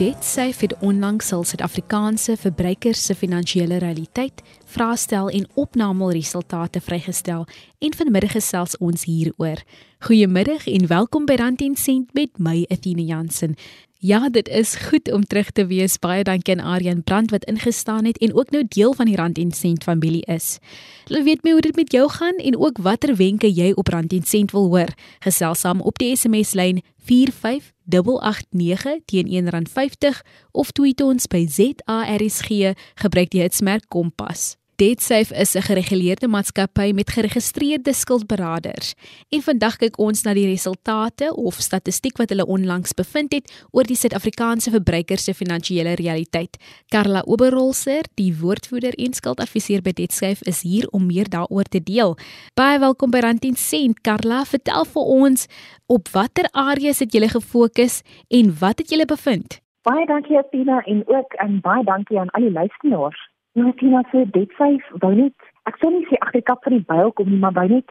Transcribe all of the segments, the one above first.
DebtSafe het onlangs al Suid-Afrikaanse verbruikers se finansiële realiteit, vraestel en opnameresultate vrygestel en vanmiddag gesels ons hieroor. Goeiemiddag en welkom by Rand en Sent met my Athena Jansen. Ja, dit is goed om terug te wees. Baie dankie aan Aryan Brand wat ingestaan het en ook nou deel van die Rand en Sent familie is. Hulle weet my hoe dit met jou gaan en ook watter wenke jy op Rand en Sent wil hoor. Gesels saam op die SMS lyn 45889 teen R1.50 of tweet ons by ZARSG gebruik die hitsmerk kompas. DebtSafe is 'n gereguleerde maatskappy met geregistreerde skuldberaders. En vandag kyk ons na die resultate of statistiek wat hulle onlangs bevind het oor die Suid-Afrikaanse verbruikers se finansiële realiteit. Karla Oberholzer, die woordvoerder en skuldadviseur by DebtSafe, is hier om meer daaroor te deel. Baie welkom by Rand 10 Sent. Karla, vertel vir ons op watter areas het julle gefokus en wat het julle bevind? Baie dankie Athena en ook en baie dankie aan al die luisteraars. Nou Tina sê dit sê wou net ek sou nie sê agter kap van die byl kom nie, maar wou net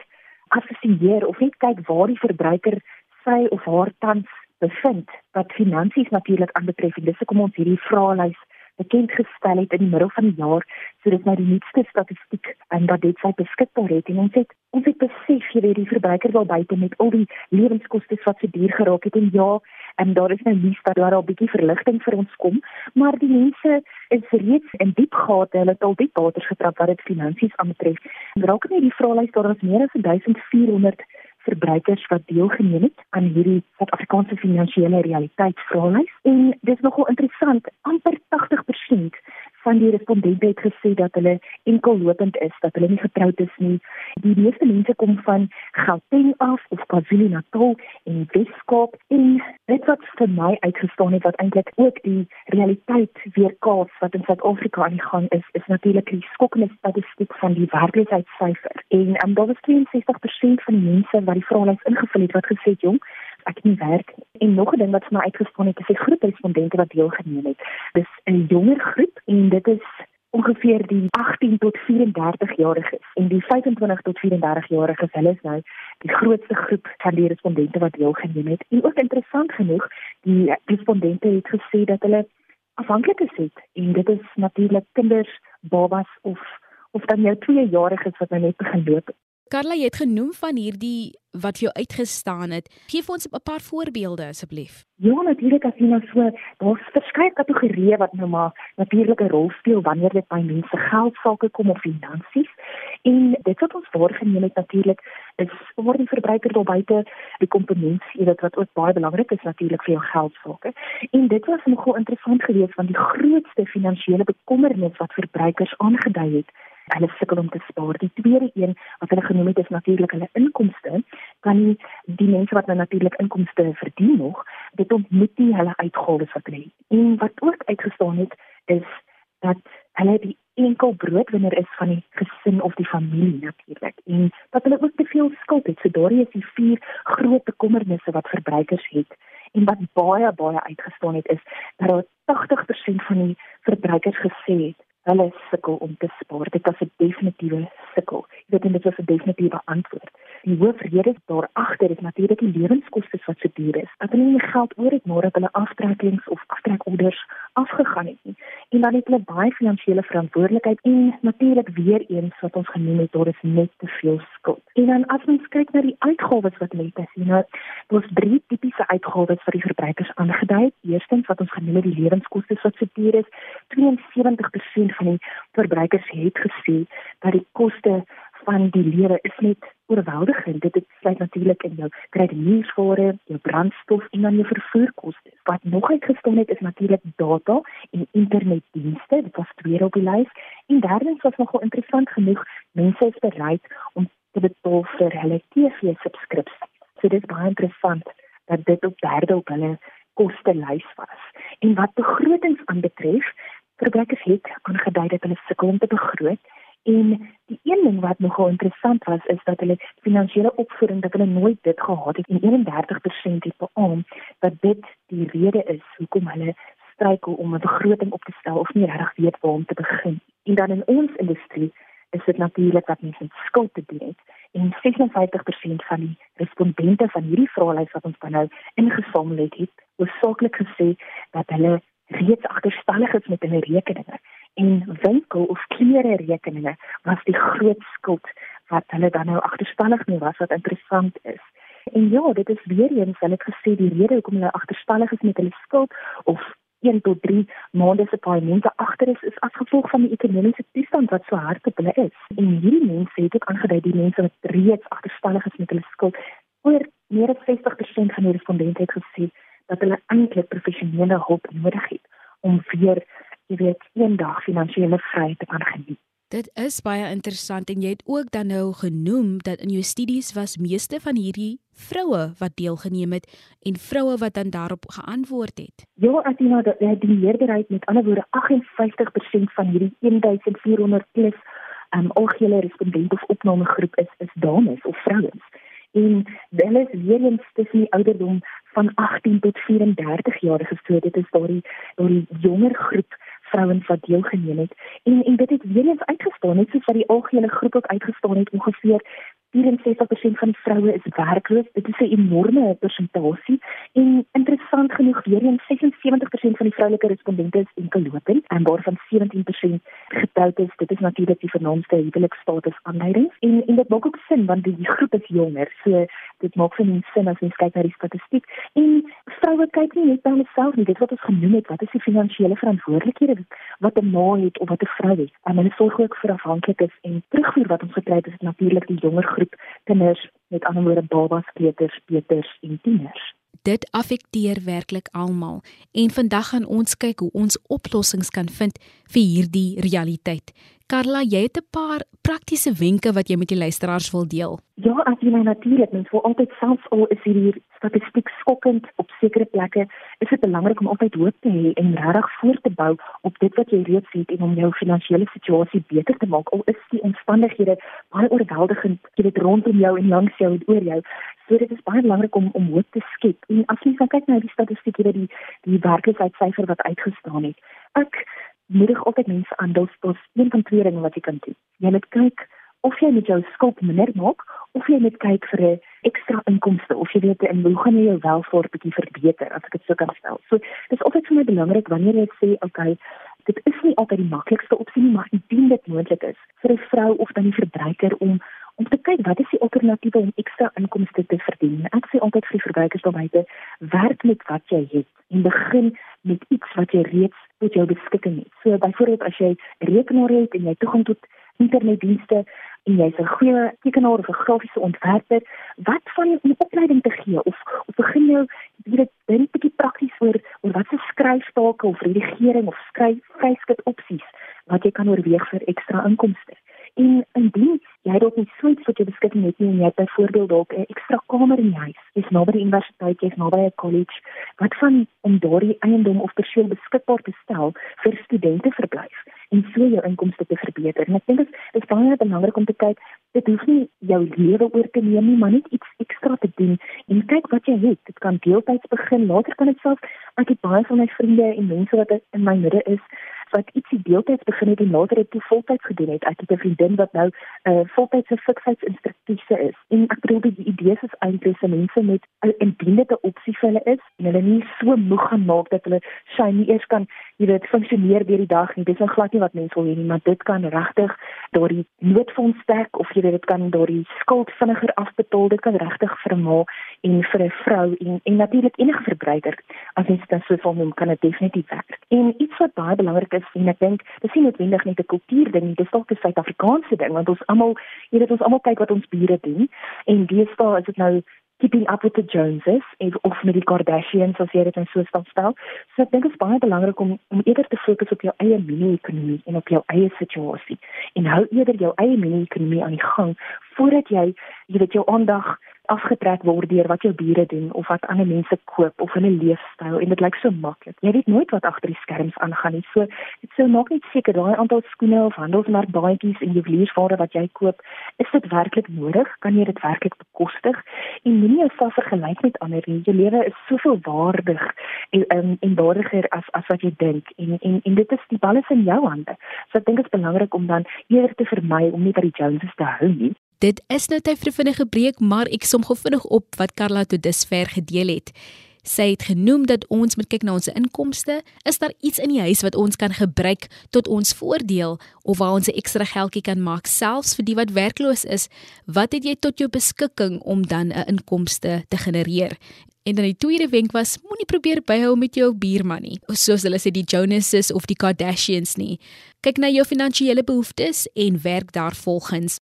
assosieer of net kyk waar die verbruiker sy of haar tans bevind wat finansies natuurlik aanbetref. Dis hoekom ons hierdie vraelys bekend gestel het in die middel van die jaar. Sodat nou die nuutste statistiek en dat dit sy beskikbaar het. En ons het ons het besef jy weet die verbruiker wel buite met al die lewenskoste wat se duur geraak het en ja en daar is nou nuus dat daar al bietjie verligting vir ons kom, maar die mense is reeds in diep gate, hulle het al diep water getrap wat dit finansies aanbetref. En raak net die vraelys daar is meer as 1400 verbruikers wat deelgeneem het aan hierdie Suid-Afrikaanse finansiële realiteit vraelys en dit is nogal interessant, amper 80% van die respondente het gesê dat hulle enkel lopend is, dat hulle nie getroud is nie. Die meeste mense kom van Gauteng af of KwaZulu-Natal en Weskaap en dit wat vir my uitgestaan het wat eintlik ook die realiteit weerkaats wat in Suid-Afrika aan die gang is, is natuurlik die skokkende statistiek van die werkloosheidsyfer. En um, daar was 62% van die mense wat die vraelys ingevul het wat gesê het, "Jong, ek nie werk en nog 'n ding wat vir my uitgestaan het is die groep respondente wat deelgeneem het. Dis 'n jonger groep en dit is ongeveer die 18 tot 34 jariges en die 25 tot 34 jariges hulle is nou die grootste groep van die respondente wat deelgeneem het. En ook interessant genoeg, die respondente het gesê dat hulle afhanklikes het en dit is natuurlik kinders, babas of of dan jou 2 jariges wat nou net begin loop Karla, jy het genoem van hierdie wat jou uitgestaan het. Geef ons 'n paar voorbeelde asseblief. Ja, natuurlik as jy nou so, daar's verskeie kategorieë wat nou maar natuurlik 'n rol speel wanneer dit by mense geld sake kom of finansies. En dit wat ons waargeneem het natuurlik is waar die verbruiker daar buite die komponent, jy weet wat ook baie belangrik is natuurlik vir jou geld sake. En dit was nogal interessant geweest want die grootste finansiële bekommernis wat verbruikers aangedui het hulle sukkel om te spaar. Die tweede een wat hulle genoem het is natuurlik hulle inkomste. Kan nie die mense wat nou natuurlik inkomste verdien nog, dit ontmoet nie hulle uitgawes wat hulle het. En wat ook uitgestaan het is dat hulle die enkel broodwinner is van die gesin of die familie natuurlik en dat hulle ook te veel skuld het. So daar is die vier groot bekommernisse wat verbruikers het. En wat baie baie uitgestaan het is dat 80% van die verbruikers gesê het hulle sukkel om te spaar. Dit was 'n definitiewe sukkel. Jy weet dit was 'n definitiewe antwoord. Die hoofrede daar agter is natuurlik die lewenskoste wat so duur is. Dat hulle nie geld oor het nadat hulle aftrekkings of aftrekorders afgegaan het nie. En dan het hulle baie finansiële verantwoordelikheid en natuurlik weer eens wat ons genoem het, daar is net te veel skuld. En dan as ons kyk na die uitgawes wat hulle het, sien nou, daar's drie tipiese uitgawes vir die verbruikers aangedui. Eerstens wat ons genoem het die lewenskoste wat so duur is. 72% van die verbruikers het gesê dat die koste van die lewe is net oorweldigend. Dit sluit natuurlik in jou kredietware, jou brandstof en dan jou vervoerkoste. Wat nog uitgestaan het is natuurlik data en internetdienste. Dit was tweede op die lys. En derdens was nogal interessant genoeg, mense is bereid om te betaal vir hulle TV-subskripsie. So dit is baie interessant dat dit op derde op hulle koste lys was. En wat begrotings aanbetref, verbruikers het aangedui dat hulle sukkel om te begroot en die een ding wat nogal interessant was is dat hulle finansiële opvoeding dat hulle nooit dit gehad het en 31% het beamoen dat dit die rede is hoekom hulle struikel om 'n begroting op te stel of nie regtig weet waar om te begin. En dan in ons industrie is dit natuurlik dat mense skuld te doen het en 56% van die respondente van hierdie vraelys wat ons nou ingesamel het, het oorsaaklik gesê dat hulle reeds agterstallig is met hulle rekeninge en winkel of klere rekeninge was die groot skuld wat hulle dan nou agterstallig mee was wat interessant is. En ja, dit is weer eens hulle het gesê die rede hoekom hulle agterstallig is met hulle skuld of 1 tot 3 maande se paaiemente agter is is as gevolg van die ekonomiese toestand wat so hard op hulle is. En hierdie mense het ook aangedui die mense wat reeds agterstallig is met hulle skuld oor meer as 60% van die respondente het gesê dat hulle eintlik professionele hulp nodig het om weer jy weet eendag finansiële vryheid te kan geniet. Dit is baie interessant en jy het ook dan nou genoem dat in jou studies was meeste van hierdie vroue wat deelgeneem het en vroue wat dan daarop geantwoord het. Ja, Atina, die, die meerderheid met ander woorde 58% van hierdie 1400 plus um algehele respondente of opnamegroep is is dames of vrouens. En hulle is weer eens tussen die ouderdom van 18 tot 34 jaar gestoot. Dit is daardie daardie jonger groep vrouens wat deelgeneem het en en dit het weer eens uitgestaan net soos wat die algehele groep ook uitgestaan het ongeveer 64% van vroue is werkloos. Dit is 'n enorme persentasie en interessant genoeg weer eens 76% van die vroulike respondente is enkelopend en waarvan 17% getroud is. Dit is natuurlik die vernaamste huwelikstatus aanleidings en en dit maak ook sin want die groep is jonger. So dit maak vir mense sin as jy kyk na die statistiek. En vroue kyk nie net na hulself nie, dit wat ons genoem het, wat is die finansiële verantwoordelikhede wat 'n ma het of wat 'n vrou het. En hulle sorg ook vir afhanklikes en terugvoer wat ons gekry het is natuurlik die jonger groep kinders met ander woorde babas, kleuters, peuters en tieners. Dit affekteer werklik almal en vandag gaan ons kyk hoe ons oplossings kan vind vir hierdie realiteit. Karla, jy het 'n paar praktiese wenke wat jy met die luisteraars wil deel. Ja, as jy my natuurlik mens wil altyd selfs al is hier statistiek skokkend op sekere plekke, is dit belangrik om altyd hoop te hê en regtig voort te bou op dit wat jy reeds het en om jou finansiële situasie beter te maak. Al is die omstandighede baie oorweldigend, jy weet rondom jou en langs jou en oor jou. So dit is baie belangrik om om hoop te skep. En as jy kyk na die statistiek hier die die werkloosheidsyfer wat uitgestaan het. Ek moedig altyd mense aan dit een van twee dinge wat jy kan doen. Jy moet kyk of jy met jou skuld minder maak of jy moet kyk vir 'n ekstra inkomste of jy weet en hoe gaan jy jou welvaart bietjie verbeter as ek dit so kan stel. So dis altyd vir my belangrik wanneer jy sê okay, dit is nie altyd die maklikste opsie nie, maar indien dit moontlik is vir 'n vrou of dan die verbruiker om om te kyk wat is die alternatiewe om ekstra inkomste te verdien. Ek sê altyd vir verbruikers daar buite, werk met wat jy het en begin met iets wat jy reeds tot jou beskikking het. So byvoorbeeld as jy 'n rekenaar het en jy toegang tot internetdienste en jy's 'n goeie tekenaar of 'n grafiese ontwerper, wat van 'n opleiding te gee of of begin jy weet dink 'n bietjie prakties oor oor wat se skryftake of redigering of skryf vryskut opsies wat jy kan oorweeg vir ekstra inkomste. En indien jy dalk nie so iets vir jou beskikking het nie en jy het byvoorbeeld dalk 'n ekstra kamer in jou huis, jy's naby die universiteit, jy's naby 'n college, wat van om daardie eiendom of perseel beskikbaar te stel vir studente verblyf en so jou inkomste te verbeter. En ek dink dit is baie belangrik om te kyk, dit hoef nie jou lewe oor te neem nie, maar net iets ekstra te doen en kyk wat jy het. Dit kan deeltyds begin, later kan dit self ek het baie van my vriende en mense wat in my midde is wat ietsie deeltyds begin het en later dit voltyds gedoen het. Ek het 'n vriendin wat nou 'n uh, voltydse fiksheidsinstruktrise is. En ek bedoel die idee is eintlik se mense met 'n indiende opsie vir hulle is en hulle nie so moeg gaan maak dat hulle sy nie eers kan, jy weet, funksioneer deur die dag nie. Dis nou glad nie wat mense wil hê nie, maar dit kan regtig daardie noodfonds sterk of jy weet dit kan daardie skuld vinniger afbetaal. Dit kan regtig vir 'n ma en vir 'n vrou en en natuurlik enige verbruiker as jy dit so van hom kan dit definitief werk. En iets wat baie belangrik is en ek dink dis nie noodwendig net 'n kultuurding nie, dis dalk 'n Suid-Afrikaanse ding want ons almal, jy weet ons almal kyk wat ons bure doen en deesdae is dit nou keeping up with the Joneses en of met die Kardashians as jy dit in so 'n stand stel. So ek dink dit is baie belangrik om om eerder te fokus op jou eie mini-ekonomie en op jou eie situasie en hou eerder jou eie mini-ekonomie aan die gang voordat jy jy weet jou aandag afgetrek word deur wat jou bure doen of wat ander mense koop of 'n leefstyl en dit lyk so maklik. Jy weet nooit wat agter die skerms aangaan nie. So dit sou maak net seker daai aantal skoene of handelsmerkbaadjies en juweliersware wat jy koop, is dit werklik nodig? Kan jy dit werklik bekostig? En moenie jouself vergelyk met ander nie. Jou lewe is soveel waardig en um, en waardiger as as wat jy dink. En en en dit is die bal is in jou hande. So ek dink dit is belangrik om dan eerder te vermy om nie by die Joneses te hou nie. Dit is nou tyd vir 'n vinnige breek, maar ek som gou vinnig op wat Karla tot dusver gedeel het. Sy het genoem dat ons moet kyk na ons inkomste. Is daar iets in die huis wat ons kan gebruik tot ons voordeel of waar ons 'n ekstra geldjie kan maak selfs vir die wat werkloos is? Wat het jy tot jou beskikking om dan 'n inkomste te genereer? En dan die tweede wenk was moenie probeer byhou met jou buurman nie, soos hulle sê die Jonases of die Kardashians nie. Kyk na jou finansiële behoeftes en werk daarvolgens.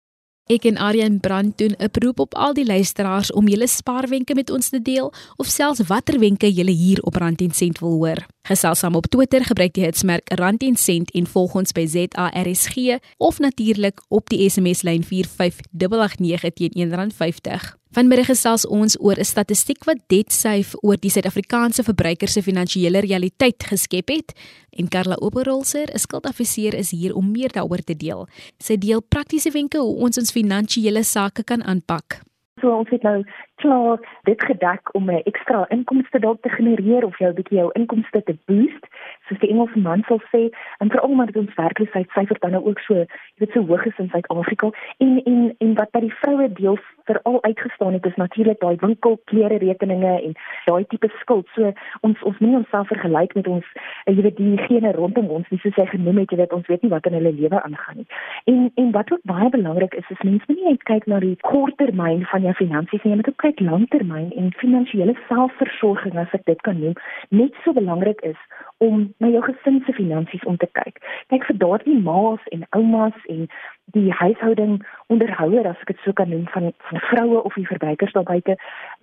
Ek en Aryan Brand doen 'n beroep op al die luisteraars om julle spaarwenke met ons te deel of selfs watter wenke julle hier op Rand en Sent wil hoor. Gesels saam op Twitter, gebruik die hitsmerk Rand en Sent en volg ons by ZARSG of natuurlik op die SMS lyn 45889 teen R1.50. Vanmiddag gesels ons oor 'n statistiek wat DebtSafe oor die Suid-Afrikaanse verbruikers se finansiële realiteit geskep het en Karla Oberholzer, 'n skuldadviseur is hier om meer daaroor te deel. Sy deel praktiese wenke hoe ons ons finansiële sake kan aanpak. So ons het nou klaar dit gedek om 'n ekstra inkomste dalk te genereer of jou bietjie jou inkomste te boost, soos die Engelse man sal sê, en veral omdat ons werkloosheidsyfer dan nou ook so, jy weet so hoog is in Suid-Afrika en en en wat by die vroue deel veral uitgestaan het is natuurlik daai winkel klere rekeninge en daai tipe skuld. So ons ons moet onsself vergelyk met ons eh, jy weet diegene rondom ons, wie soos hy genoem het, jy weet ons weet nie wat in hulle lewe aangaan nie. En en wat ook baie belangrik is, is mense moet nie net kyk na die korttermyn van jou finansies nie, jy moet ook langtermyn en finansiële selfversorging as ek dit kan noem, net so belangrik is om na jou gesin se finansies om te kyk. Kyk vir daardie ma's en oumas en die huishouding onderhouer as ek dit sou kan noem van van vroue of die verbruikers daar buite.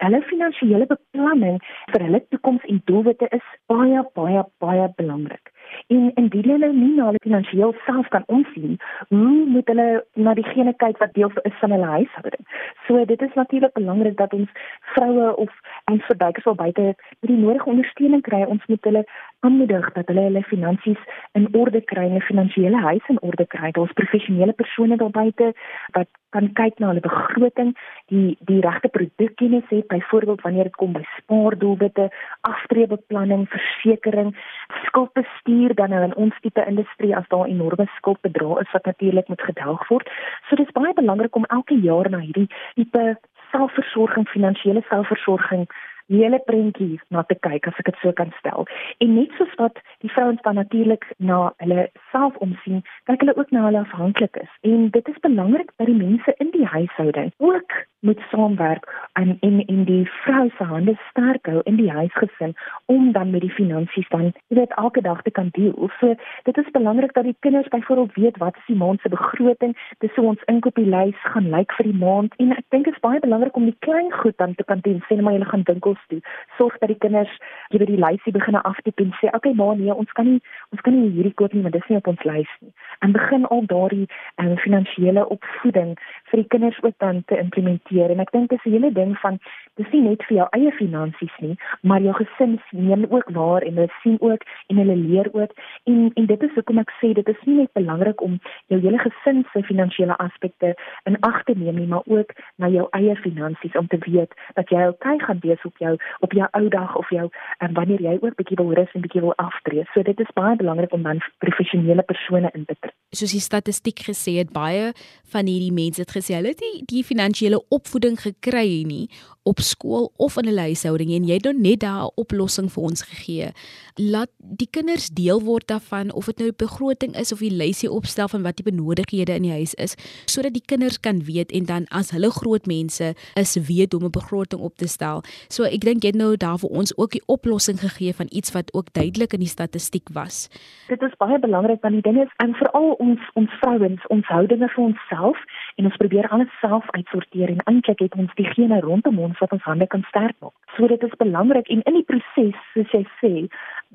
Hulle finansiële beplanning vir hulle toekoms en doelwitte is baie baie baie belangrik. En indien hulle nie na hulle finansiëel self kan omsien, hoe moet hulle na diegene kyk wat deel is van hulle huishouding? So dit is natuurlik belangrik dat ons vroue of ons verbruikers al buite die nodige ondersteuning kry. Ons moet hulle aanmoedig dat hulle hulle finansies in orde kry, 'n finansiële huis in orde kry. Daar's professionele persone daar buite wat kan kyk na hulle begroting, die die regte produkkennis het, byvoorbeeld wanneer dit kom by spaardoelwitte, aftreebeplanning, versekerings, skuldbestuur dan nou in ons tipe industrie as daar enorme skuldbedrae is wat natuurlik moet gedelg word. So dis baie belangrik om elke jaar na hierdie tipe selfversorging, finansiële selfversorging die hele prentjie na te kyk as ek dit so kan stel. En net soos wat die vrouens dan natuurlik na hulle self omsien, kyk hulle ook na hulle afhanklikes. En dit is belangrik dat die mense in die huishouding ook moet saamwerk en en in die vrou se hande sterk hou in die huisgesin om dan met die finansies dan weet elke dag te kan deel. So dit is belangrik dat die kinders byvoorbeeld weet wat is die maand se begroting, dis so ons inkopieslys gaan lyk vir die maand en ek dink dit is baie belangrik om die klein goed dan te kan doen. Sê maar jy gaan winkels kos toe. Sorg dat die kinders jy weet die lysie begin aftik en sê, "Oké, okay, ma, nee, ons kan nie ons kan nie hierdie koop nie, want dit is nie op ons lys nie." En begin al daardie um, finansiële opvoeding vir die kinders ook dan te implementeer. En ek dink dis 'n hele ding van dis nie net vir jou eie finansies nie, maar jou gesin neem ook waar en hulle sien ook en hulle leer ook. En en dit is hoekom ek sê dit is nie net belangrik om jou hele gesin se finansiële aspekte in ag te neem nie, maar ook na jou eie finansies om te weet dat jy okay gaan wees op jou op jou ou dag of jou en wanneer jy ook bietjie wil rus en bietjie wil aftree. So dit is baie belangrik om dan professionele persone in te trek. Soos die statistiek gesê het, baie van hierdie mense het gesê hulle het die, die finansiële opvoeding gekry nie op skool of in 'n huishouding en jy het nou net daar 'n oplossing vir ons gegee. Laat die kinders deel word daarvan of dit nou begroting is of die lysie opstel van wat die benodighede in die huis is sodat die kinders kan weet en dan as hulle groot mense is weet hoe om 'n begroting op te stel. So ek dink jy het nou daar vir ons ook die oplossing gegee van iets wat ook duidelik in die statistiek was. Dit is baie belangrik want die ding is en veral ons ons vrouens, ons houdinge vir onsself en ons probeer alles self uitsorteer en eintlik het ons diegene rondom ons wat ons hande kan sterk maak. So dit is belangrik en in die proses, soos jy sê,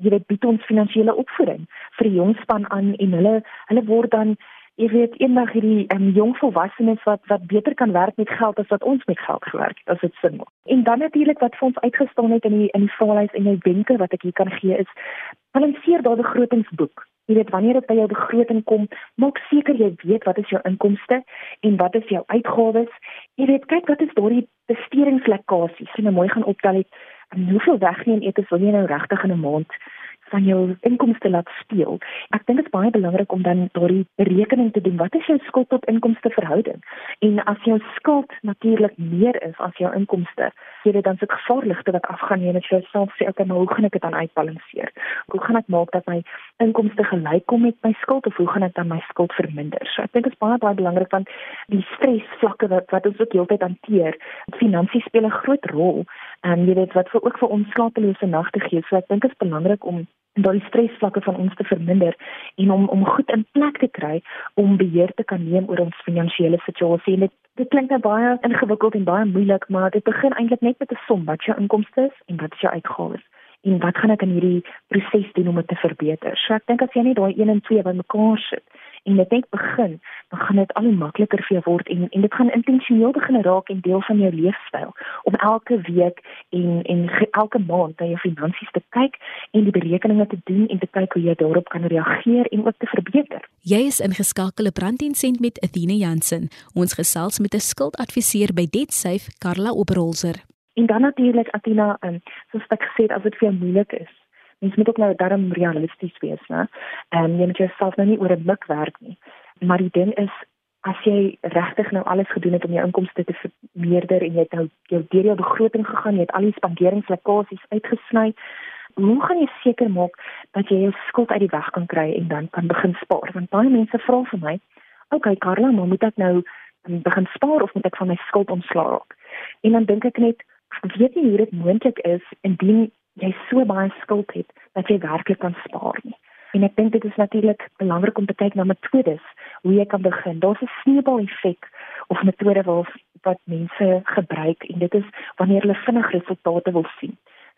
jy weet bied ons finansiële opvoeding vir die jong span aan en hulle hulle word dan Jy weet eendag hierdie um, jong volwassenes wat wat beter kan werk met geld as wat ons met geld gewerk het as dit sin maak. En dan natuurlik wat vir ons uitgestaan het in die in die faalhuis en die wenke wat ek hier kan gee is balanseer daai begrotingsboek. Jy weet wanneer dit by jou begroting kom, maak seker jy weet wat is jou inkomste en wat is jou uitgawes. Jy weet kyk wat is daardie bestedingslekkasies. Jy moet mooi gaan optel het hoeveel wegneem eet as wil jy nou regtig in 'n maand van jou inkomste laat speel. Ek dink dit is baie belangrik om dan daardie berekening te doen. Wat is jou skuld tot inkomste verhouding? En as jou skuld natuurlik meer is as jou inkomste, jy weet dan se gevaarligte wat afgaan jy net vir jouself sê ek nou hoe gaan ek dit dan uitbalanseer? Hoe gaan ek maak dat my inkomste gelyk kom met my skuld of hoe gaan ek dan my skuld verminder? So ek dink dit is baie baie belangrik want die stresvlakke wat wat ons ook heeltyd hanteer, finansies speel 'n groot rol en jy weet wat vir ook vir ons slapelose nagte gee. So ek dink dit is belangrik om daai stresvlakke van ons te verminder en om om goed in plek te kry om beheer te kan neem oor ons finansiële situasie. En dit dit klink nou baie ingewikkeld en baie moeilik, maar dit begin eintlik net met 'n som wat jou inkomste is en wat jou uitgawes en wat gaan ek in hierdie proses doen om dit te verbeter. So ek dink as jy net daai 1 en 2 bymekaar sit en dit net begin, dan gaan dit al hoe makliker vir jou word en en dit gaan intentioneel begin raak en deel van jou leefstyl om elke week en en elke maand na jou finansies te kyk en die berekeninge te doen en te kyk hoe jy daarop kan reageer en ook te verbeter. Jy is ingeskakel op Brandinsendt met Athena Jansen. Ons gesels met 'n skuldadviseur by DebtSafe, Karla Oberholzer. En dan natuurlik Athena, um, soos ek gesê het, as dit vir jou moeilik is mens moet ook nou darm realisties wees, né? Ehm um, jy moet jouself nou nie oor 'n mik werk nie. Maar die ding is as jy regtig nou alles gedoen het om jou inkomste te vermeerder en jy het nou jou deur jou begroting gegaan, jy het al die spanderingslekkasies uitgesny, hoe gaan jy seker maak dat jy jou skuld uit die weg kan kry en dan kan begin spaar? Want baie mense vra vir my, "Oké, okay, Karla, maar moet ek nou ehm, begin spaar of moet ek van my skuld ontslaa raak?" En dan dink ek net, weet nie hoe dit moontlik is indien jy so baie skuld het dat jy werklik kan spaar nie. En ek dink dit is natuurlik belangrik om te kyk na metodes hoe jy kan begin. Daar's 'n sneeubal-effek of metode wat wat mense gebruik en dit is wanneer hulle vinnig resultate wil sien.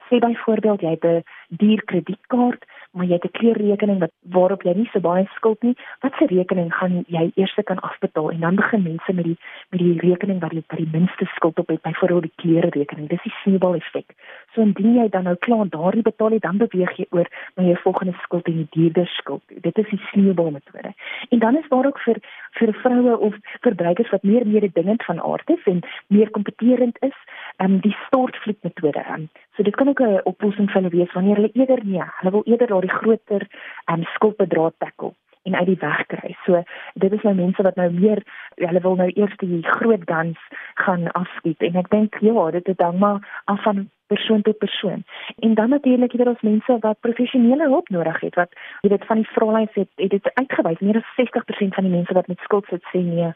Sê byvoorbeeld jy het 'n duur kredietkaart maar jy het 'n kleurrekening wat waarop jy nie so baie skuld nie. Watse rekening gaan jy eers kan afbetaal en dan begin mense met die met die rekening wat jy by die minste skuld op het, byvoorbeeld die kleurrekening. Dis die sneeubal effek. So indien jy dan nou klaar daardie betaal het, dan beweeg jy oor na jou volgende skuld en die duurder skuld. Dit is die sneeubal metode. En dan is daar ook vir vir vroue of verbruikers wat meer mededingend van aard is en meer kompeterend is, ehm um, die stortvloed metode. Um, so dit kan ook 'n oplossing vir hulle wees wanneer hulle eerder nee, hulle wil eerder daardie groter um, skuldbedrag tackle en uit die weg kry. So dit is nou mense wat nou meer hulle wil nou eers die groot dans gaan afskiet. En ek dink ja, dit is dan maar af van persoon tot persoon. En dan natuurlik het ons mense wat professionele hulp nodig het wat jy weet van die vraelys het, het dit uitgewys. Meer as 60% van die mense wat met skuld sit sê nee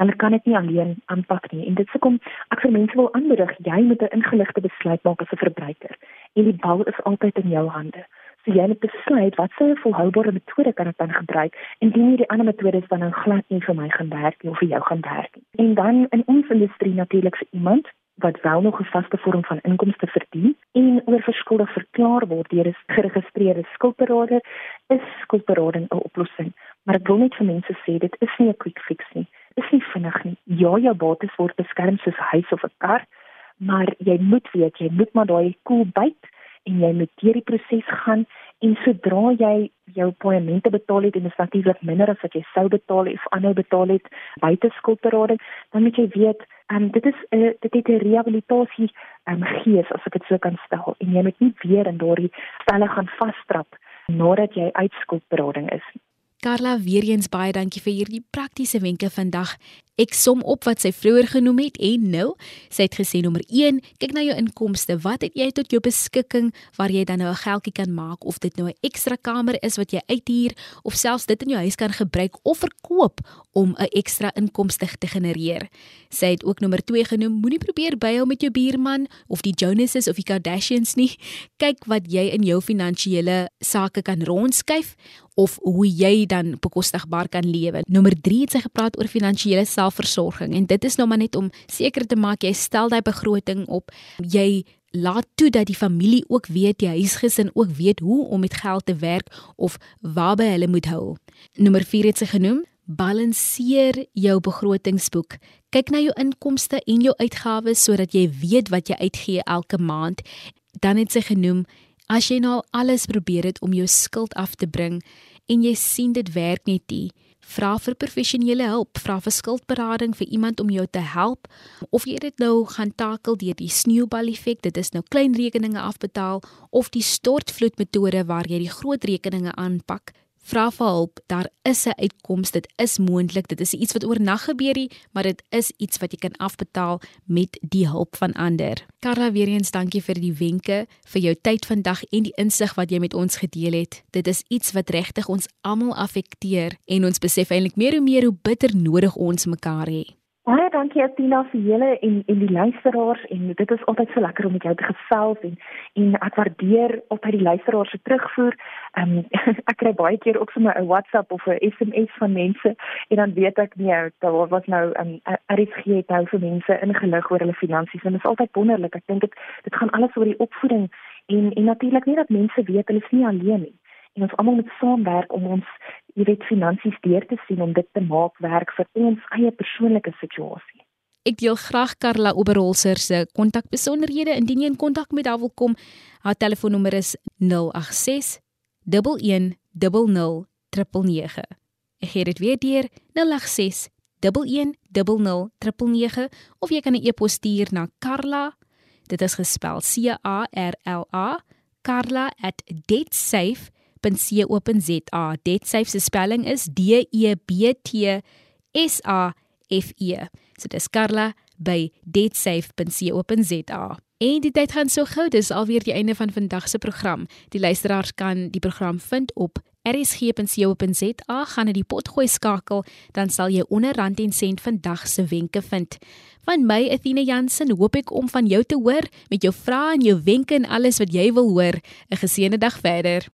hulle kan dit nie alleen aanpak nie. En dit sê kom ek vir mense wil aanmoedig jy moet 'n ingeligte besluit maak as 'n verbruiker. En die bal is altyd in jou hande so jy moet besluit wat se volhoubare metode kan ek dan gebruik indien hierdie ander metodes dan nou glad nie vir my gaan werk nie of vir jou gaan werk nie. En dan in ons industrie natuurlik vir iemand wat wel nog 'n vaste vorm van inkomste verdien en oorverskuldig verklaar word deur 'n geregistreerde skuldberader is skuldberading 'n oplossing. Maar ek wil net vir mense sê dit is nie 'n quick fix nie. Is nie vinnig nie. Ja, jou bates word beskerm soos 'n huis of 'n kar, maar jy moet weet jy moet maar daai koel byt en jy moet deur die proses gaan en sodra jy jou paemente betaal het en dit is natuurlik minder as wat jy sou betaal of aanhou betaal het buite skuldberading, dan moet jy weet um, dit is 'n uh, dit het 'n rehabilitasie um, gees as ek dit so kan stel en jy moet nie weer in daardie stelle gaan vasstrap nadat jy uit skuldberading is. Carla, weer eens baie dankie vir hierdie praktiese wenke vandag. Ek som op wat sy vroeër genoem het en nou, sy het gesê nommer 1, kyk na jou inkomste. Wat het jy tot jou beskikking waar jy dan nou 'n geldjie kan maak of dit nou 'n ekstra kamer is wat jy uithuur of selfs dit in jou huis kan gebruik of verkoop om 'n ekstra inkomste te genereer. Sy het ook nommer 2 genoem, moenie probeer byhou met jou buurman of die Jonases of die Kardashians nie. Kyk wat jy in jou finansiële sake kan rondskuif of hoe jy dan bekostigbaar kan lewe. Nommer 3 het sy gepraat oor finansiële selfversorging en dit is nou maar net om seker te maak jy stel daai begroting op. Jy laat toe dat die familie ook weet, die huisgesin ook weet hoe om met geld te werk of waarby hulle moet hou. Nommer 4 het sy genoem Balanseer jou begrotingsboek. Kyk na jou inkomste en jou uitgawes sodat jy weet wat jy uitgee elke maand. Dan het sy genoem As jy nou alles probeer het om jou skuld af te bring en jy sien dit werk net nie, vra vir professionele hulp, vra vir skuldberading vir iemand om jou te help of jy dit nou gaan takel deur die sneeubal effek, dit is nou klein rekeninge afbetaal of die stortvloedmetode waar jy die groot rekeninge aanpak. Vra vir hulp, daar is 'n uitkoms, dit is moontlik, dit is iets wat oornag gebeur nie, maar dit is iets wat jy kan afbetaal met die hulp van ander. Karla, weer eens dankie vir die wenke, vir jou tyd vandag en die insig wat jy met ons gedeel het. Dit is iets wat regtig ons almal affekteer en ons besef eintlik meer en meer hoe bitter nodig ons mekaar het. Baie dankie Atina vir julle en en die luisteraars en dit is altyd so lekker om met jou te gesels en en ek waardeer by die luisteraars se terugvoer. Ehm um, ek kry baie keer ook sommer 'n WhatsApp of 'n SMS van mense en dan weet ek nie daar was nou 'n um, RSG het nou vir mense ingelig oor hulle finansies en dit is altyd wonderlik. Ek dink dit dit gaan alles oor die opvoeding en en natuurlik nie dat mense weet hulle is nie alleen nie en ons almal moet saamwerk om ons jy weet finansies deur te sien om dit te maak werk vir ons eie persoonlike situasie. Ek deel graag Karla Oberholzer se kontakbesonderhede indien jy in kontak met haar wil kom. Haar telefoonnommer is 086 1100 999. Ek gee dit weer deur 086 1100 of jy kan 'n e-pos stuur na Karla. Dit is gespel C A R L A karla@debtsafe.com debtsafe.co.za. Debtsafe se spelling is D E B T S A F E. So dis Karla by debtsafe.co.za. En die tyd gaan so gou, dis alweer die einde van vandag se program. Die luisteraars kan die program vind op rsg.co.za, gaan na die potgooi skakel, dan sal jy onder rand en sent vandag se wenke vind. Van my Athena Jansen hoop ek om van jou te hoor met jou vrae en jou wenke en alles wat jy wil hoor. 'n Geseënde dag verder.